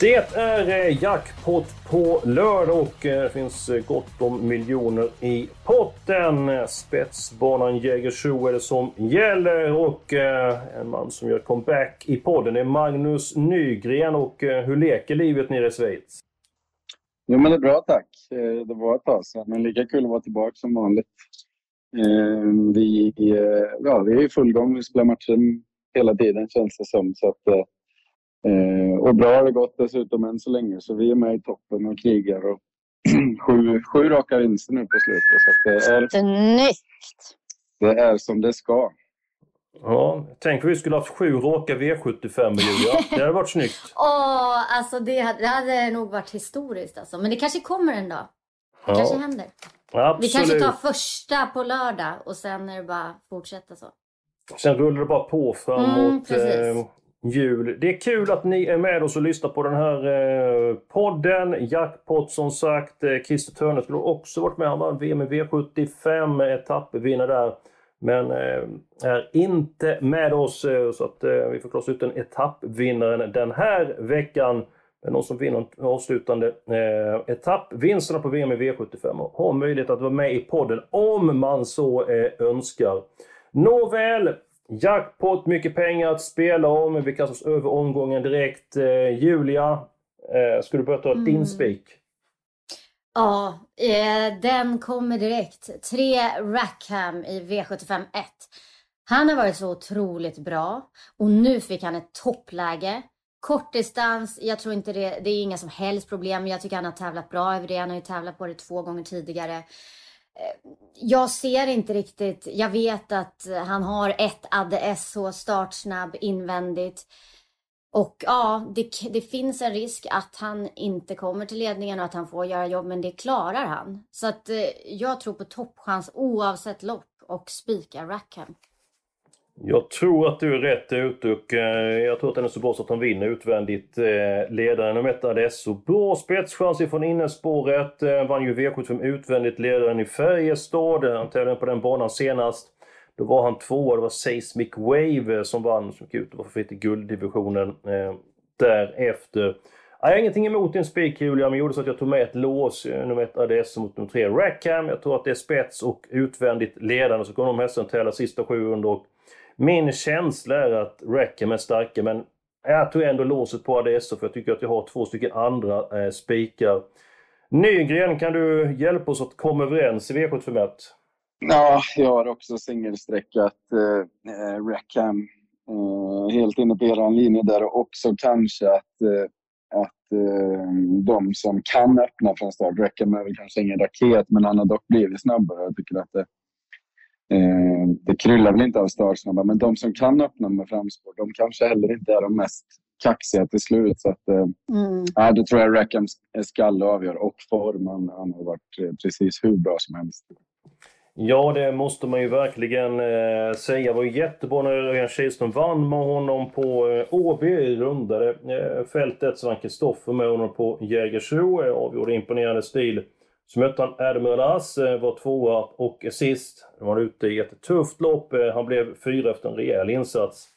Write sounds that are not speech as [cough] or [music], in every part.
Det är eh, jackpot på lördag och eh, det finns eh, gott om miljoner i potten. Spetsbanan Jägersro är det som gäller och en man som gör comeback i podden är Magnus Nygren. Och hur leker livet nere i Schweiz? Jo men det är bra tack. Det var ett tag sedan men lika kul att vara tillbaka som vanligt. Vi, ja, vi är i full gång. Vi spelar matcher hela tiden känns det som. Så att, Eh, och bra har det gått dessutom än så länge, så vi är med i toppen och krigar. Och [clears throat] sju, sju raka vinster nu på slutet. Så det är, Snyggt! Det är som det ska. Ja, tänk om vi skulle haft sju raka V75 Julia. Det hade varit snyggt. [laughs] Åh, alltså det hade, det hade nog varit historiskt alltså. Men det kanske kommer en dag. Det ja. kanske händer. Absolut. Vi kanske tar första på lördag och sen är det bara fortsätta så. Sen rullar det bara på framåt. Mm, jul. Det är kul att ni är med oss och lyssnar på den här eh, podden. Jackpot som sagt. Eh, Christer Törne skulle också varit med. Han vann VM i V75, eh, etappvinnare där. Men eh, är inte med oss eh, så att eh, vi får klossa ut en etappvinnaren den här veckan. Men någon som vinner avslutande eh, etappvinsterna på VM i V75 och har möjlighet att vara med i podden om man så eh, önskar. Nåväl, Jackpot, mycket pengar att spela om. Vi kastar oss över omgången direkt. Eh, Julia, eh, ska du börja ta mm. din spik? Ja, eh, den kommer direkt. Tre Rackham i V75 1. Han har varit så otroligt bra och nu fick han ett toppläge. Kortdistans, jag tror inte det, det är inga som helst problem. Jag tycker han har tävlat bra över det. Han har ju tävlat på det två gånger tidigare. Jag ser inte riktigt. Jag vet att han har ett Adde SH startsnabb invändigt. Och ja, det, det, finns en risk att han inte kommer till ledningen och att han får göra jobb, men det klarar han. Så att eh, jag tror på toppchans oavsett lopp och spikar Rackham. Jag tror att du är rätt ute och eh, jag tror att den är så bra så att han vinner utvändigt. Eh, ledaren nummer ett Adesso. Bra spetschans ifrån innerspåret. Eh, vann ju V75 utvändigt. Ledaren i Färjestad. Han tävlade på den banan senast. Då var han tvåa. Det var Seismic Wave som vann, som gick ut och var favorit i gulddivisionen därefter. Jag har ingenting emot din spik Julia, men gjorde så att jag tog med ett lås, nummer ett Adesso mot nummer tre Rackham. Jag tror att det är spets och utvändigt ledande. Så kommer de hästarna tävla sista 700 och min känsla är att Rackham är starka, men jag tog ändå låset på Adesso för jag tycker att jag har två stycken andra eh, spikar. Nygren, kan du hjälpa oss att komma överens i V75? Ja, jag har också singelsträckat eh, eh, Rackham. Eh, helt inne på er linje där och också kanske att, eh, att eh, de som kan öppna från start, Rackham är väl kanske ingen raket men han har dock blivit snabbare. Jag tycker att det, Eh, det kryllar väl inte av startsnabba, men de som kan öppna med framspår, de kanske heller inte är de mest kaxiga till slut. Så att, eh, mm. ja, då tror jag Rackhams skalle avgör och form. Han, han har varit eh, precis hur bra som helst. Ja, det måste man ju verkligen eh, säga. Det var jättebra när Örjan Kihlström vann med honom på eh, Åby, rundade eh, fältet. Så vann Kristoffer med honom på Jägersro, eh, avgjorde imponerande stil. Så mötte han Adam Ölas, eh, var tvåa och sist. Han var ute i ett tufft lopp. Eh, han blev fyra efter en rejäl insats.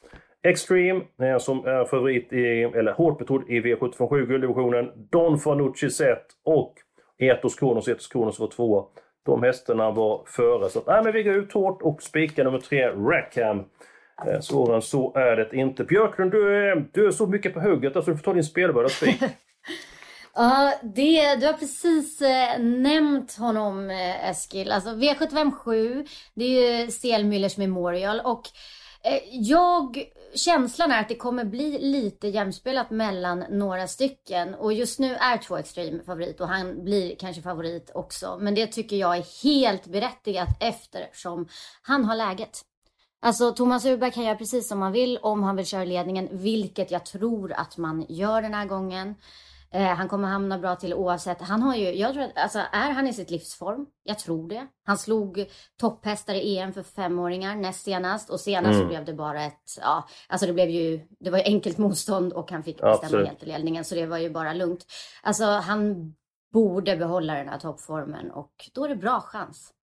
Extreme, eh, som är favorit i, eller hårt betrodd i V757 gulddivisionen. Don Fanucci Zet och Etos Kronos. Etos Kronos var tvåa. De hästarna var före. Så att, nej, men vi går ut hårt och spikar nummer tre, Rackham. Svårare än så är det inte. Björklund, du är, du är så mycket på hugget. Alltså, du får ta din spelbörda. spik. [laughs] Ja, det, du har precis eh, nämnt honom eh, Eskil. Alltså V757, det är ju Stelmüllers Memorial och Eh, jag, känslan är att det kommer bli lite jämspelat mellan några stycken. Och just nu är två Extreme favorit och han blir kanske favorit också. Men det tycker jag är helt berättigat eftersom han har läget. Alltså Thomas Urberg kan göra precis som han vill om han vill köra ledningen, vilket jag tror att man gör den här gången. Eh, han kommer hamna bra till oavsett. Han har ju, jag tror att, alltså är han i sitt livsform? Jag tror det. Han slog topphästar i EM för femåringar näst senast och senast mm. blev det bara ett, ja, alltså det blev ju, det var ju enkelt motstånd och han fick bestämma Absolut. helt i ledningen så det var ju bara lugnt. Alltså han borde behålla den här toppformen och då är det bra chans.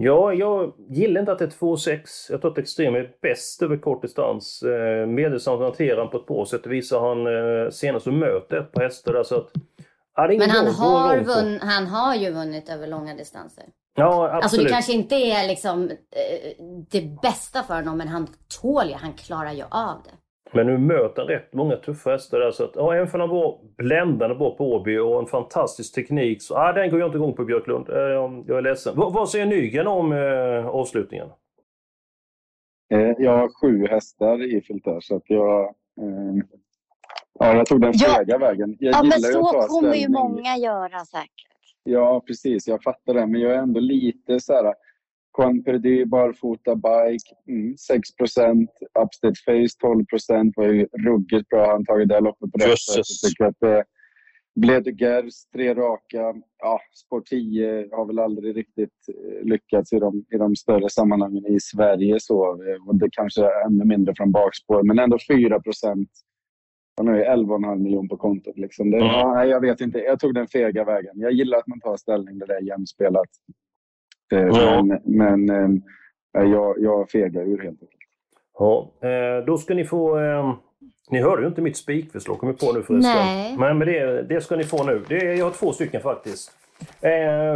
Ja, jag gillar inte att det är 2,6. Jag tror att Extrem är bäst över kort distans. Eh, Medeldistansen hanterar han på ett bra sätt. Det visar han eh, möter ett på hästar där. Så att, ja, Men han har, vunn, han har ju vunnit över långa distanser. Ja, absolut. Alltså det kanske inte är liksom eh, det bästa för honom, men han tål ju, han klarar ju av det. Men nu möter han rätt många tuffa hästar där. Så att, ja, även om han var bländande bra på Åby och en fantastisk teknik så ja, den går jag inte igång på Björklund. Jag, jag är ledsen. V vad säger Nygren om eh, avslutningen? Eh, jag har sju hästar i filter så att jag... Eh, ja, jag tog den fega ja. vägen. Jag ja, men så kommer ju många göra säkert. Ja, precis. Jag fattar det. Men jag är ändå lite så här Juan Perdy, barfota bike, mm, 6% Upstate Face 12 var ju ruggigt bra. Han tagit det loppet på rätt sätt. Att det blev de Gers, tre raka. Ja, Sport 10 har väl aldrig riktigt eh, lyckats i de, i de större sammanhangen i Sverige. Så, och det kanske är ännu mindre från bakspår, men ändå 4% han har ju 11,5 miljoner på kontot. Liksom. Det, mm. ja, jag vet inte. Jag tog den fega vägen. Jag gillar att man tar ställning där det är jämspelat. Eh, ja. Men, men äh, jag, jag fegar ur helt enkelt. Ja, då ska ni få... Eh, ni hörde ju inte mitt spikförslag, kommer på nu förresten. Nej. Men, men det, det ska ni få nu. Det, jag har två stycken faktiskt. Eh,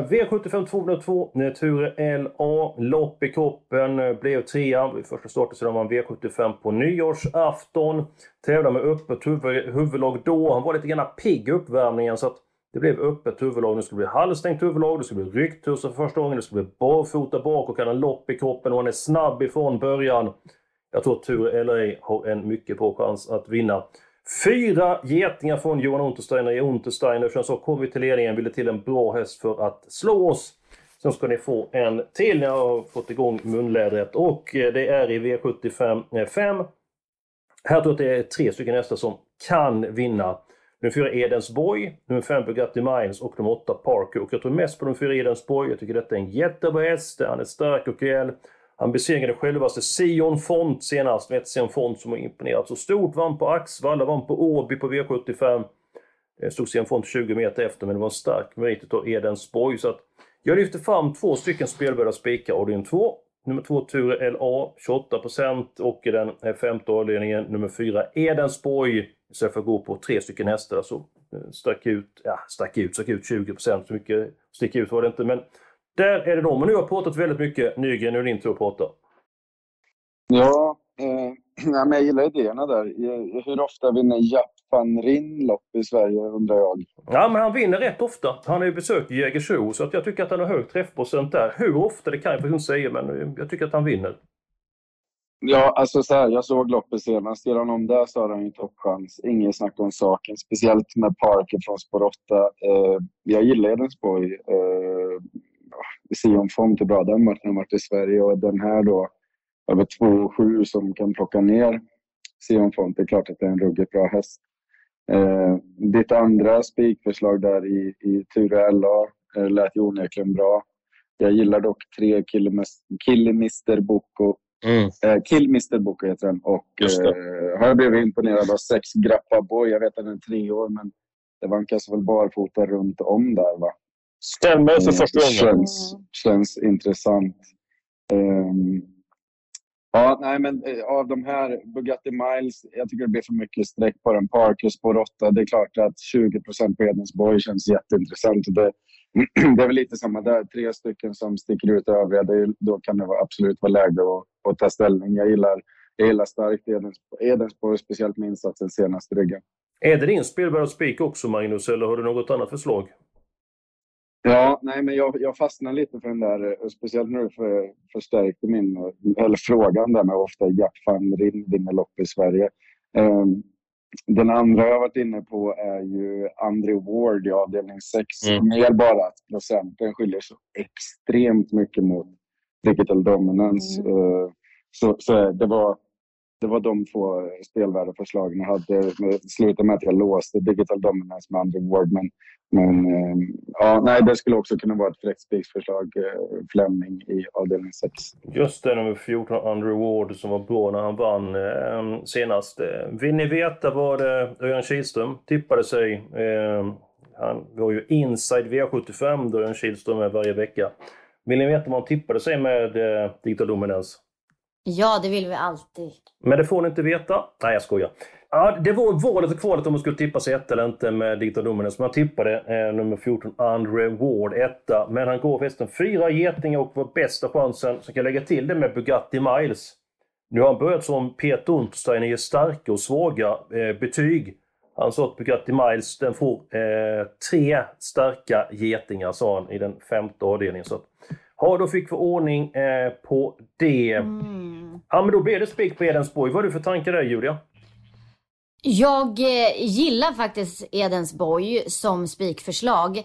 V75 202, Ture LA, lopp i kroppen, blev trea vid första starten sedan man V75 på nyårsafton. Tävlade med öppet huvud, huvudlag då. Han var lite grann pigg i uppvärmningen så att det blev öppet huvudlag, det skulle bli halvstängt huvudlag, det skulle bli rycktussar för första gången, det skulle bli barfota bak och han har lopp i kroppen och han är snabb ifrån början. Jag tror att Tur LA har en mycket bra chans att vinna. Fyra getingar från Johan Untersteiner i Untersteiner. Sen så kom vi till ledningen, ville till en bra häst för att slå oss. Sen ska ni få en till när jag har fått igång munlädret och eh, det är i V75 5. Eh, Här tror jag att det är tre stycken hästar som kan vinna. Nummer 4 Edensborg, nummer 5 Bugatti Miles och nummer 8 Parker. Och jag tror mest på nummer 4 Edensborg. Jag tycker detta är en jättebra häst. Han är stark och rejäl. Han besegrade självaste Sion Font senast. Vet Sion Font som har imponerat så stort. Vann på Axvalla, vann på Åby på V75. Eh, stod Sion Font 20 meter efter men det var en stark merit utav Edensborg. Så att jag lyfter fram två stycken spelbörda spikar. Avdelning 2. Nummer 2 Ture LA 28% och i den femte avdelningen nummer 4 Edensborg Istället för att gå på tre stycken hästar så eh, stack ut, ja stack ut, stack ut 20% Så mycket stick ut var det inte. Men där är det de. Men nu har jag pratat väldigt mycket. Nygren, nu är det din tur att prata. Ja, eh, [clears throat] nej, men jag gillar idéerna där. Hur ofta vinner Japp van lopp i Sverige undrar jag? Ja, men han vinner rätt ofta. Han har ju besökt Jägersro så att jag tycker att han har hög träffprocent där. Hur ofta det kan jag inte säga, men jag tycker att han vinner. Ja, alltså så här, jag såg loppet senast. Gör han om det så har han ju toppchans. Inget snack om saken. Speciellt med Parker från spår 8. Eh, jag gillar Edensborg. Eh, Sion Font är bra. Den matchen har varit i Sverige och den här då över 2,7 som kan plocka ner Sion Font. Det är klart att det är en ruggigt bra häst. Eh, ditt andra spikförslag där i, i Ture LA eh, lät ju onekligen bra. Jag gillar dock tre Killemister Boko Mm. Eh, Kill Mr Boko heter den. Och eh, har jag blivit imponerad av sex Grappa Boy. Jag vet att den är tre år, men det vankas väl barfota runt om där va? Stämmer för första gången. Känns, känns intressant. Um, ja, nej men eh, av de här Bugatti Miles, jag tycker det blir för mycket streck på den. Parkers på Rotta, Det är klart att 20% på Edensborg känns jätteintressant. Det, [clears throat] det är väl lite samma där. Tre stycken som sticker ut övriga. Det, då kan det absolut vara läge att, att ta ställning. Jag gillar, jag gillar starkt Edensborg, Edensborg speciellt med insatsen senaste ryggen. Är det din spelvärda spik också Magnus, eller har du något annat förslag? Ja, nej, men jag, jag fastnar lite för den där, speciellt när du för, förstärkte min eller frågan där med ofta Jack van Ryn vinner lopp i Sverige. Um, den andra jag varit inne på är ju Andrew Ward i avdelning 6. Mm. Mer bara att procenten skiljer så extremt mycket mot Digital Dominance. Mm. Uh, så, så det var det var de två spelvärdeförslagen jag hade. Det slutade med att jag låste Digital Dominance med Andrew Ward. Men, men eh, ja, nej, det skulle också kunna vara ett fräckt spiksförslag, eh, Fleming i avdelning 6. Just det, nummer 14, Andrew Ward, som var bra när han vann eh, senast. Eh, vill ni veta vad eh, Örjan Kihlström tippade sig? Eh, han var ju inside V75 då Örjan Kihlström är varje vecka. Vill ni veta vad han tippade sig med eh, Digital Dominance? Ja, det vill vi alltid. Men det får ni inte veta. Nej, jag skojar. Ja, det var valet och kvalet om man skulle tippa sig ett eller inte med Digital Dominance. Man tippade eh, nummer 14, Andre Ward, etta. Men han går förresten fyra getingar och var bästa chansen. Så kan jag lägga till det med Bugatti Miles. Nu har han börjat som Peter Untersteiner ger starka och svaga eh, betyg. Han sa att Bugatti Miles den får eh, tre starka getingar, sa han i den femte avdelningen. Så Ja, då fick vi ordning eh, på det. Mm. Ja, men då blev det spik på Edensborg. Vad har du för tankar där, Julia? Jag eh, gillar faktiskt Edensborg som spikförslag.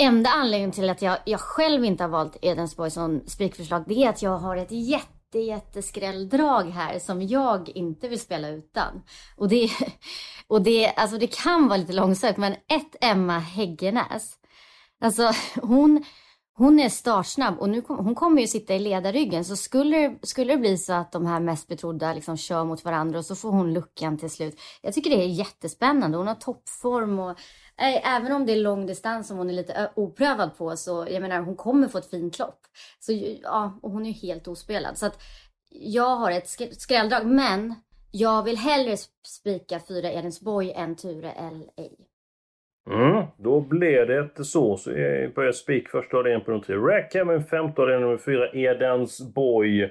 Enda anledningen till att jag, jag själv inte har valt Edensborg som spikförslag, det är att jag har ett jätte jätteskrälldrag här som jag inte vill spela utan. Och det, [laughs] och det, alltså det kan vara lite långsökt, men ett Emma Häggenäs. Alltså hon hon är startsnabb och nu kom, hon kommer ju sitta i ledarryggen. Så skulle, skulle det bli så att de här mest betrodda liksom kör mot varandra och så får hon luckan till slut. Jag tycker det är jättespännande. Hon har toppform och äh, även om det är lång distans som hon är lite eh, oprövad på så jag menar hon kommer få ett fint lopp. Så ja, och hon är ju helt ospelad. Så att jag har ett skrälldrag men jag vill hellre spika fyra Edensborg än Ture LA. Mm, då blev det så. Så jag börjar spik första avdelningen på nummer 3. Rackham, en femte avdelning nummer 4. Edensborg.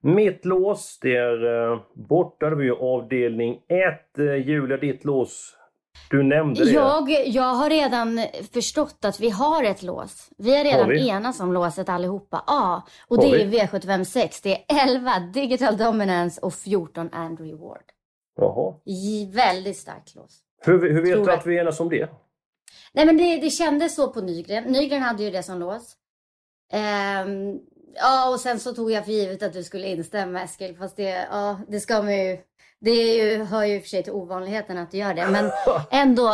Mitt lås, det är eh, borta. Det var ju avdelning 1. Eh, Julia, ditt lås. Du nämnde det. Jag, jag har redan förstått att vi har ett lås. Vi har redan vi? enats om låset allihopa. Ja, och har det vi? är V75 6. Det är 11 Digital Dominance och 14 Andrew Ward. Jaha. Väldigt starkt lås. Hur, hur vet Tror du att vi enas om det? Nej men det, det kändes så på Nygren. Nygren hade ju det som lås. Um, ja och sen så tog jag för givet att du skulle instämma Eskil. Fast det, ja, det ska man ju. Det ju, hör ju i och för sig till ovanligheten att du gör det. Men [laughs] ändå.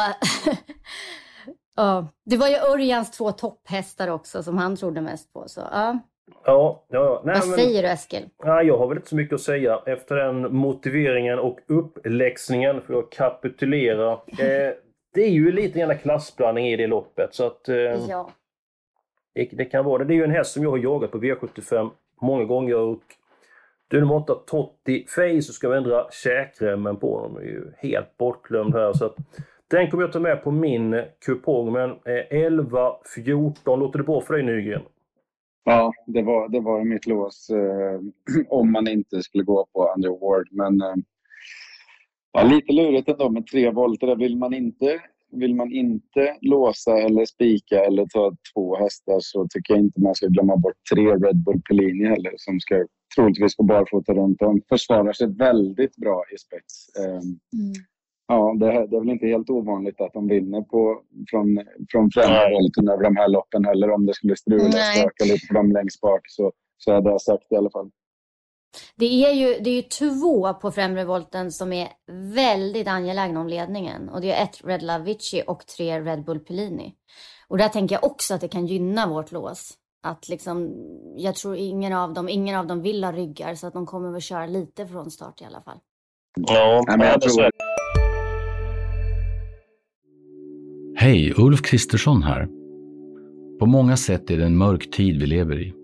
[laughs] ja, det var ju Örjans två topphästar också som han trodde mest på. Så, ja. Ja, ja, nej, Vad men, säger du Eskil? Ja, jag har väl inte så mycket att säga. Efter den motiveringen och uppläxningen får jag kapitulera. [laughs] Eh, det är ju lite grann klassblandning i det loppet. Så att, eh, ja. det, det, kan vara det. Det är ju en häst som jag har jagat på V75 många gånger. Och du nummer 8, Totti Face, så ska vi ändra käkremmen på honom. är ju helt bortglömd här. Så att, den kommer jag ta med på min kupong. Men eh, 11, 14, låter det bra för dig Nygren? Ja, det var, det var mitt lås eh, [clears throat] om man inte skulle gå på Under Ward. Men eh, Ja, lite lurigt ändå med tre volter. Vill man inte, vill man inte låsa eller spika eller ta två hästar så tycker jag inte man ska glömma bort tre Red Bull Pellini heller som ska troligtvis gå barfota runt om. Försvarar sig väldigt bra i spets. Ehm, mm. Ja, det, det, är väl inte helt ovanligt att de vinner på, från, från främre volten över de här loppen heller. Om det skulle strula och stöka lite för dem längst bak så, så hade jag sagt i alla fall. Det är ju, det är ju två på främre volten som är väldigt angelägna om ledningen. Och det är ett Red Lavici och tre Red Bull Pellini. Och där tänker jag också att det kan gynna vårt lås. Att liksom, jag tror ingen av dem, ingen av dem vill ha ryggar så att de kommer väl köra lite från start i alla fall. Ja, men jag tror... Hej, Ulf Kristersson här. På många sätt är det en mörk tid vi lever i.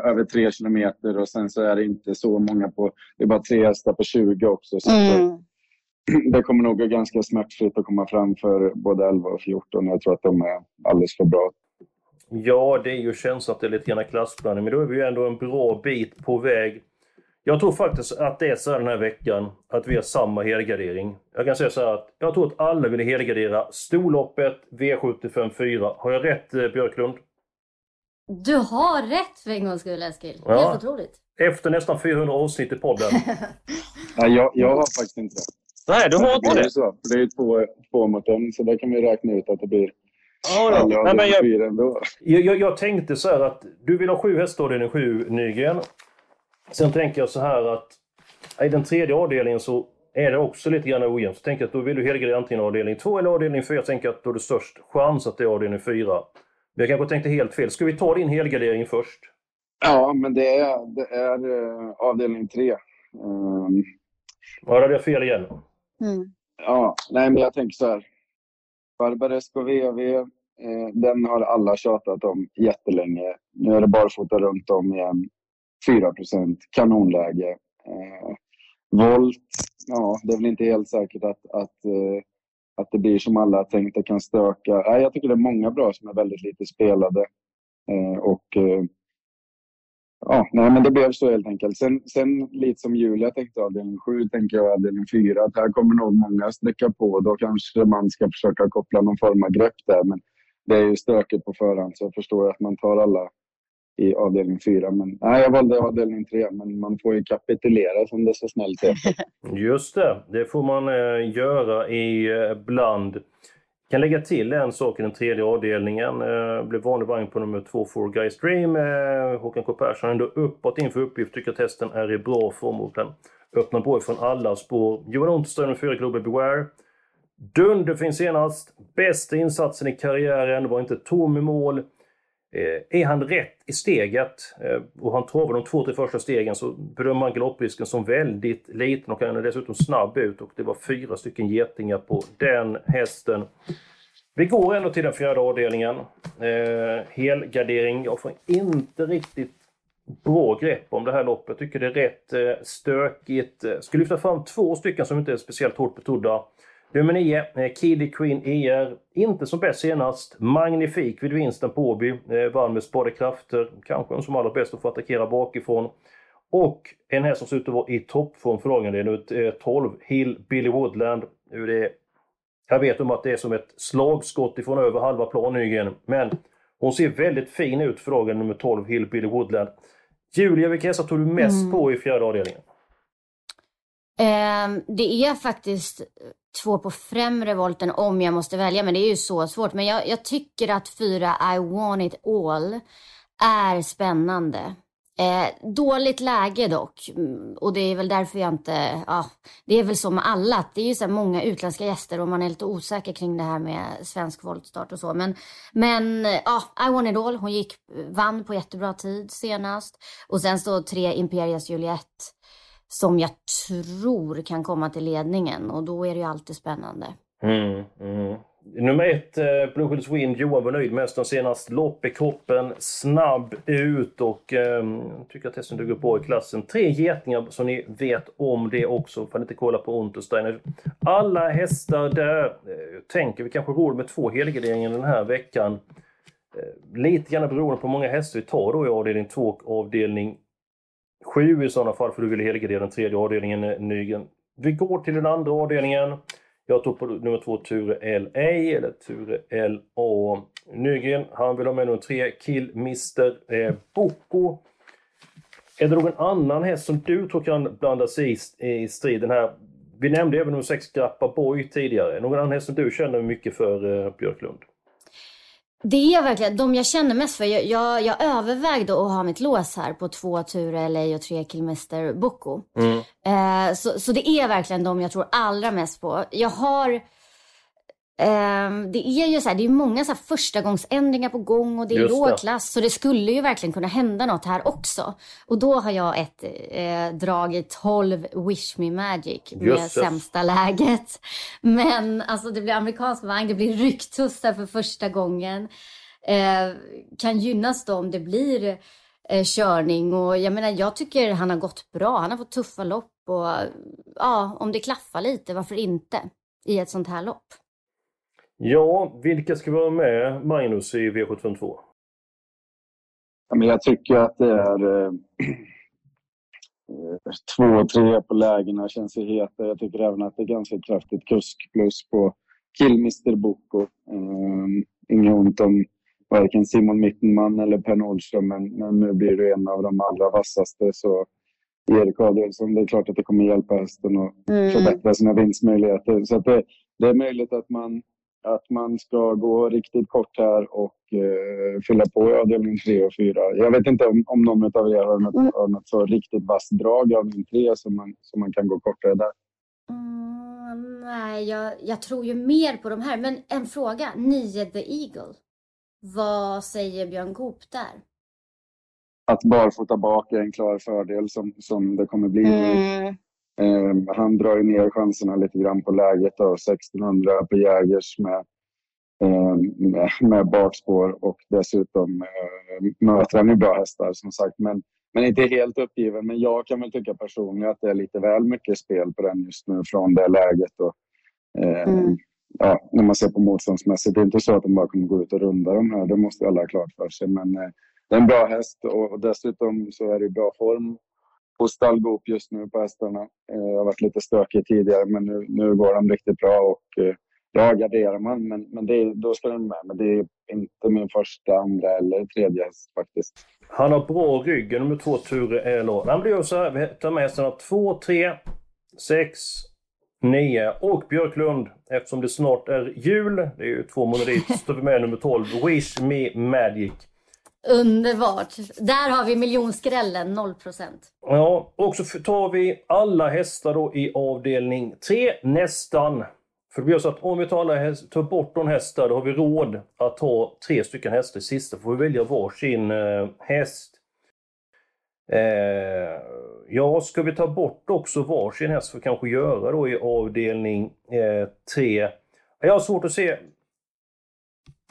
Över tre kilometer och sen så är det inte så många på... Det är bara tre hästar på 20 också. Så Mm. [clears throat] det kommer nog gå ganska smärtfritt att komma fram för både 11 och 14. Jag tror att de är alldeles för bra. Ja, det är ju känslan att det är lite grann klassblandning, men då är vi ju ändå en bra bit på väg. Jag tror faktiskt att det är så här den här veckan, att vi har samma helgardering. Jag kan säga så här att jag tror att alla vill helgardera storloppet V75 4. Har jag rätt eh, Björklund? Du har rätt för en gångs skull Eskil. Ja. Helt otroligt. Efter nästan 400 avsnitt i podden. [laughs] Nej, jag, jag har faktiskt inte det. Nej, du har inte Det är det? så. Det är två, två mot en, så där kan vi räkna ut att det blir Ja, alla ja. Nej, men jag. Jag, jag, jag tänkte så här att du vill ha sju hästar avdelning sju Nygren. Sen tänker jag så här att i den tredje avdelningen så är det också lite grann ojämnt. Så tänker jag att då vill du helgardera antingen avdelning två eller avdelning fyra. Jag tänker att då är det störst chans att det är avdelning fyra. Men jag kanske tänkte helt fel. Ska vi ta din helgardering först? Ja, men det är, det är uh, avdelning tre. Um, Ja, hade jag fel igen. Mm. ja, nej, men jag tänker så här. Barbaresco VV, eh, den har alla tjatat om jättelänge. Nu är det barfota runt om igen. 4% kanonläge. Eh, volt, ja, det är väl inte helt säkert att, att, eh, att det blir som alla har tänkt och kan stöka. Nej, jag tycker det är många bra som är väldigt lite spelade. Eh, och eh, Ja, nej, men det blev så helt enkelt. Sen, sen lite som Julia tänkte avdelning 7, tänker jag avdelning 4. Att här kommer nog många sträcka på. Då kanske man ska försöka koppla någon form av grepp där. Men det är ju stökigt på förhand så jag förstår att man tar alla i avdelning fyra, Men nej, jag valde avdelning tre, Men man får ju kapitulera som det så snällt heter. [laughs] Just det, det får man eh, göra ibland. Eh, kan lägga till en sak i den tredje avdelningen. Eh, blev vanlig vagn på nummer två, Four Guys Dream. Eh, Håkan K Persson ändå uppåt inför uppgift. Tycker att hästen är i bra form och den öppnar på ifrån alla spår. Johan Untersteiner nummer fyra Globe Beware. Dunder finns senast. Bästa insatsen i karriären. Var inte tom i mål. Eh, är han rätt i steget eh, och han travar de två, tre första stegen så bedömer man galopprisken som väldigt liten och han är dessutom snabb ut och det var fyra stycken getingar på den hästen. Vi går ändå till den fjärde avdelningen. Eh, helgardering. Jag får inte riktigt bra grepp om det här loppet. Jag tycker det är rätt eh, stökigt. Jag ska lyfta fram två stycken som inte är speciellt hårt betrodda. Nummer 9, eh, Kiddy Queen ER. Inte som bäst senast. Magnifik vid vinsten på Åby. Eh, vann med sparade krafter. Kanske en som allra bäst att få attackera bakifrån. Och en häst som ser ut att vara i toppform för dagen. Det är nu eh, 12, Hill Billy Woodland. Det, jag vet om att det är som ett slagskott ifrån över halva planhyggen. Men hon ser väldigt fin ut för dagen, nummer 12, Hill Billy Woodland. Julia, vilka hästar tog du mest Mm. på i fjärde avdelningen? Ehm, det är faktiskt två på främre volten om jag måste välja, men det är ju så svårt. Men jag, jag tycker att fyra I want it all är spännande. Eh, dåligt läge dock. Mm, och det är väl därför jag inte... Ja, det är väl som med alla. att Det är ju så här många utländska gäster och man är lite osäker kring det här med svensk voltstart och så. Men, men eh, ja, I want it all. Hon gick, vann på jättebra tid senast. Och sen står tre Imperias Juliette som jag tror kan komma till ledningen och då är det ju alltid spännande. Mm, mm. Nummer ett, eh, Blue Hills Wind. Johan var nöjd med hästen senast. Lopp i kroppen, snabb ut och eh, tycker att hästen duger bra i klassen. Tre getingar så ni vet om det också. Får inte kolla på Untersteiner. Alla hästar där. Eh, tänker vi kanske råd med två helgarderingar den här veckan. Eh, lite grann beroende på hur många hästar vi tar då i avdelning 2 och avdelning 7 i sådana fall för du vill helgardera den tredje avdelningen eh, Nygren. Vi går till den andra avdelningen. Jag tog på nummer två Ture LA, eller Ture LA. Nygren, han vill ha med nummer tre, Kill Mr eh, Boko. Är det någon annan häst som du tror kan blanda sig i, i striden här? Vi nämnde även nummer sex Grappa Boy tidigare. Någon annan häst som du känner mycket för, eh, Björklund? Det är verkligen de jag känner mest för. Jag, jag, jag övervägde att ha mitt lås här på två Ture LA och tre Killmester Boko. Eh, så, så det är verkligen de jag tror allra mest på. Jag har det är ju så här, det är många så här förstagångsändringar på gång och det är låg klass. Så det skulle ju verkligen kunna hända något här också. Och då har jag ett eh, drag i 12 Wish Me Magic med Just sämsta läget. [laughs] Men alltså det blir amerikansk vagn, det blir rycktussar för första gången. Eh, kan gynnas då om det blir eh, körning och jag menar jag tycker han har gått bra. Han har fått tuffa lopp och ja, om det klaffar lite, varför inte i ett sånt här lopp? Ja, vilka ska vara med Magnus i V752? Ja, men jag tycker att det är eh, två och tre på lägena känns ju heta. Jag tycker även att det är ganska kraftigt kusk plus på Killmister Boko. Um, inget ont om varken Simon Mittenman eller Per Nordström, men, men nu blir det en av de allra vassaste. Så Erik Adelsson, det är klart att det kommer hjälpa hästen att mm. förbättra sina vinstmöjligheter. Så det, det är möjligt att man att man ska gå riktigt kort här och eh, fylla på i avdelning 3 och 4. Jag vet inte om, om någon av er har något, mm. har något så riktigt vasst drag i avdelning 3 som man, som man kan gå kortare där. Mm, nej, jag, jag, tror ju mer på de här. Men en fråga. 9 The Eagle. Vad säger Björn Goop där? Att barfota bak är en klar fördel som, som det kommer bli. Mm. Eh, han drar ju ner chanserna lite grann på läget. Då, 1600 på Jägers med, eh, med, med bakspår och dessutom eh, möter han ju bra hästar som sagt. Men, men inte helt uppgiven. Men jag kan väl tycka personligen att det är lite väl mycket spel på den just nu från det läget. Och, eh, mm. ja, när man ser på motståndsmässigt. Det är inte så att de bara kommer gå ut och runda de här. Det måste alla ha klart för sig. Men eh, det är en bra häst och, dessutom så är det i bra form på stallgop just nu på hästarna. Eh, det har varit lite stökigt tidigare men nu, nu går de riktigt bra och eh, jag ja, garderar man men, men det, då ska den med. Men det är inte min första, andra eller tredje häst faktiskt. Han har bra rygg, nummer två Ture Elor. Han blir så här, vi tar med hästarna 2, 3, 6, 9 och Björklund. Eftersom det snart är jul, det är ju två månader dit, står vi med nummer 12, Wish Me Magic. Underbart. Där har vi miljonskrällen, 0% Ja, och så tar vi alla hästar då i avdelning 3, nästan. För det blir så att om vi tar, alla hästar, tar bort någon hästar, då har vi råd att ta tre stycken hästar i sista. får vi välja varsin eh, häst. Eh, ja, ska vi ta bort också varsin häst för kanske göra då i avdelning 3? Eh, jag har svårt att se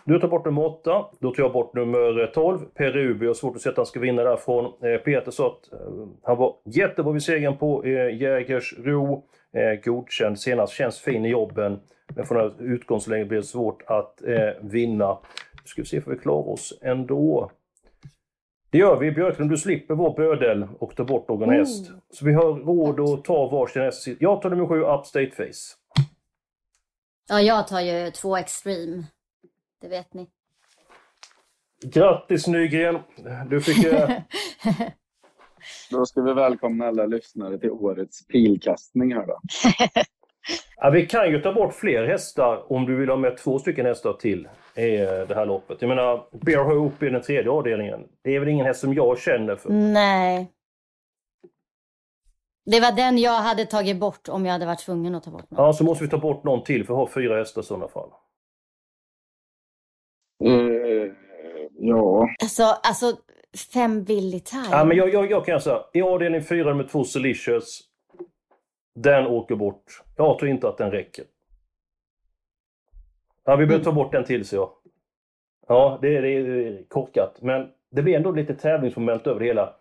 du tar bort nummer 8, då tar jag bort nummer 12. Per Ruby har svårt att se att han ska vinna därifrån. Eh, Peter sa att eh, han var jättebra vid segern på eh, Jägersro. Godkänd senast, känns fin i jobben. Men från det utgångsläget blir det svårt att vinna. Nu ska vi se om vi klarar oss ändå. Det gör vi. Björklund, du slipper vår bödel och ta bort någon mm. häst. Så vi har råd att ta varsin häst. Jag tar nummer 7, Upstate Face. Ja, jag tar ju två Extreme. Det vet ni. Grattis Nygren! Du fick... [laughs] då ska vi välkomna alla lyssnare till årets pilkastning här då. ja, vi kan ju ta bort fler hästar om du vill ha med två stycken hästar till i det här loppet. Jag menar, Bear Hope i den tredje avdelningen. Det är väl ingen häst som jag känner för? Nej. Det var den jag hade tagit bort om jag hade varit tvungen att ta bort någon. Ja, så måste vi ta bort någon till för att ha fyra hästar i sådana fall. Eh, ja. Alltså, alltså fem billig time. Ja, men jag, jag, jag kan säga, i avdelning fyra med två Silicious, den åker bort. Jag tror inte att den räcker. Ja, vi behöver ta bort den till, så jag. Ja, det är, det är korkat. Men det blir ändå lite tävlingsmoment över det hela.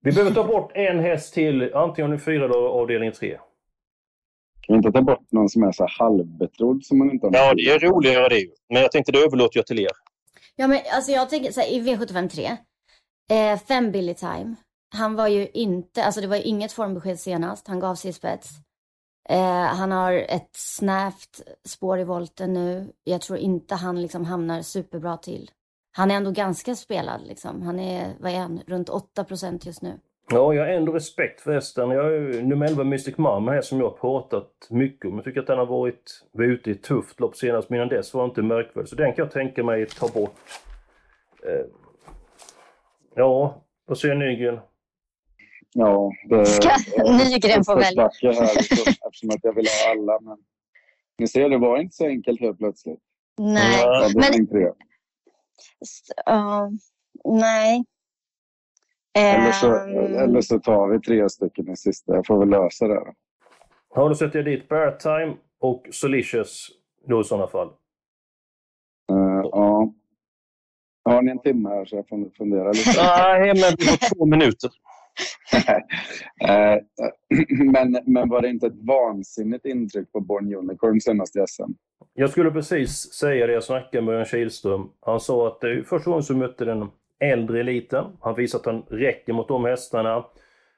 Vi behöver ta bort en häst till, antingen i fyra eller avdelning tre. Kan vi inte ta bort någon som är så halvbetrodd som man inte har Ja, det är roligare det Men jag tänkte det överlåter jag till er. Ja, men alltså jag tänker så här, i V75 3. Eh, fem Billy Time. Han var ju inte, alltså det var ju inget formbesked senast. Han gav sig i spets. Eh, han har ett snävt spår i volten nu. Jag tror inte han liksom hamnar superbra till. Han är ändå ganska spelad liksom. Han är, vad är han, runt 8% just nu. Ja, jag har ändå respekt för hästen. Jag är nummer 11 Mystic Mama här som jag har pratat mycket om. Jag tycker att den har varit, varit ute i ett tufft lopp senast, men innan dess var inte märkvärdig. Så den kan jag tänka mig ta bort. Eh, ja, vad säger Nygren? Ja, det Ska Nygren få välja? Här, eftersom att jag vill ha alla. Men Ni ser, det var inte så enkelt helt plötsligt. Nej, Ja, det men... jag. s- ja, nej. Eller så, Ehm, eller så tar vi tre stycken i sista. Jag får väl lösa det. Har du sett dit Bear Time och Solicious då i sådana fall? Eh, ja. Har ni en timme här så jag får fundera lite? Nej, men vi har två minuter. [laughs] Eh, men, men var det inte ett vansinnigt intryck på Born Unicorn senast i SM? Jag skulle precis säga det. Jag snackade med Örjan Kihlström. Han sa att det är första gången som mötte den äldre eliten. Han visar att han räcker mot de hästarna.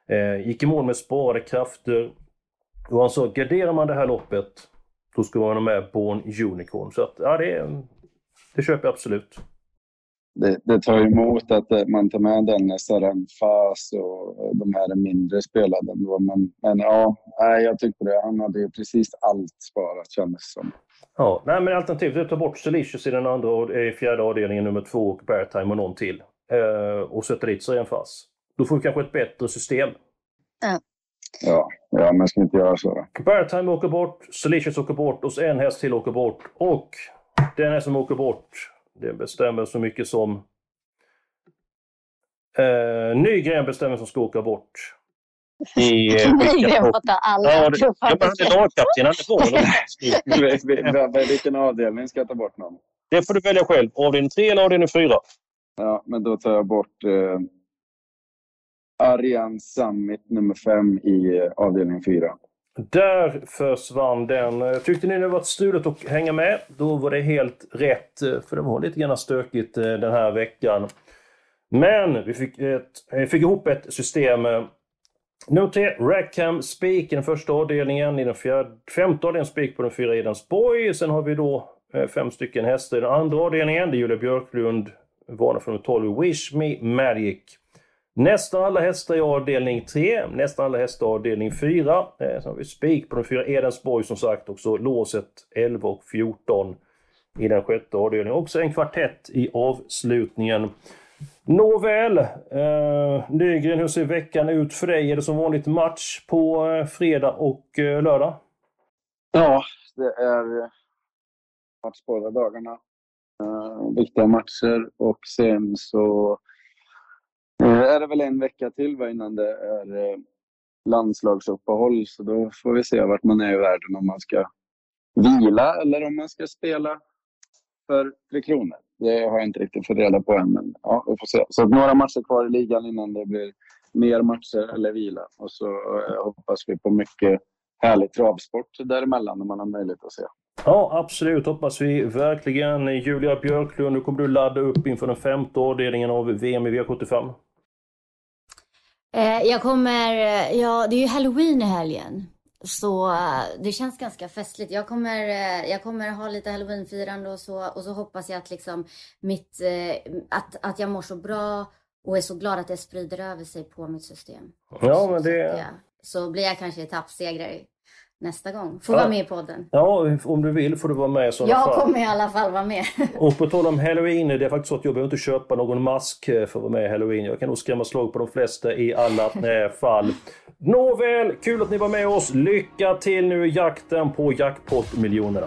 Eh, gick i mål med sparade krafter. Och han sa, garderar man det här loppet, då ska man ha med Born Unicorn. Så att, ja, det, det köper jag absolut. Det, det tar emot att eh, man tar med den Saran Fas och de här är mindre spelade ändå. Men, men ja, nej, jag tyckte det. Han hade ju precis allt sparat kändes det som. Ja, nej men alternativt är att ta bort Delicious i den andra, i fjärde avdelningen, nummer två, och Bear Time och någon till. Eh, och sätta dit Siren Fass. Då får vi kanske ett bättre system. Ja, ja men ska inte göra så då? Bear Time åker bort, Solicious åker bort och så en häst till åker bort. Och den häst som åker bort, det bestämmer så mycket som... Eh, Nygren bestämmer som ska åka bort. I, eh, Nygren får ta alla Ja, det- tuffa ja, men han är lagkapten, han är Vilken avdelning ska jag ta bort någon? Det får du välja själv. Avdelning 3 eller avdelning 4? Ja, men då tar jag bort eh, Arian Summit nummer fem i eh, avdelning fyra. Där försvann den. Eh, Tyckte ni det var stulet att hänga med? Då var det helt rätt, eh, för det var lite grann stökigt den här veckan. Men vi fick, ett, vi fick ihop ett system. Nummer 3, Rackham Speak i den första avdelningen. I den fjärde, femte avdelningen Speak på den fyra Edensborg. Sen har vi då eh, fem stycken hästar i den andra avdelningen. Det är Julia Björklund, varnar från nummer 12, Wish Me Magic. Nästan alla hästar i avdelning 3, nästan alla hästar i avdelning 4. Eh, sen har vi spik på de fyra Edensborg som sagt och så låset 11 och 14 i den sjätte avdelningen. Också en kvartett i avslutningen. Nåväl, eh, Nygren, hur ser veckan ut för dig? Är det som vanligt match på eh, fredag och eh, lördag? Ja, det är eh, match båda dagarna. Eh, viktiga matcher och sen så eh, är det väl en vecka till va, innan det är eh, landslagsuppehåll. Så då får vi se vart man är i världen om man ska vila eller om man ska spela för Tre Kronor. Det har jag inte riktigt fått reda på än, men ja, vi får se. Så att några matcher kvar i ligan innan det blir mer matcher eller vila. Och så eh, hoppas vi på mycket härlig travsport däremellan när man har möjlighet att se. Ja, absolut. Hoppas vi verkligen. Julia Björklund, nu kommer du ladda upp inför den femte avdelningen av VM i V75. Eh, jag kommer, eh, ja det är ju halloween i helgen. Så eh, det känns ganska festligt. Jag kommer, eh, jag kommer ha lite halloweenfirande och så. Och så hoppas jag att liksom mitt, eh, att, att jag mår så bra och är så glad att det sprider över sig på mitt system. Ja, men det... så blir jag kanske etappsegrare nästa gång. Får Ja. vara med i podden. Ja, om du vill får du vara med i sådana Jag fall. kommer i alla fall vara med. [laughs] Och på tal om halloween, det är faktiskt så att jag behöver inte köpa någon mask eh, för att vara med i halloween. Jag kan nog skrämma slag på de flesta i alla [laughs] fall. Nåväl, kul att ni var med oss. Lycka till nu i jakten på jackpot-miljonerna.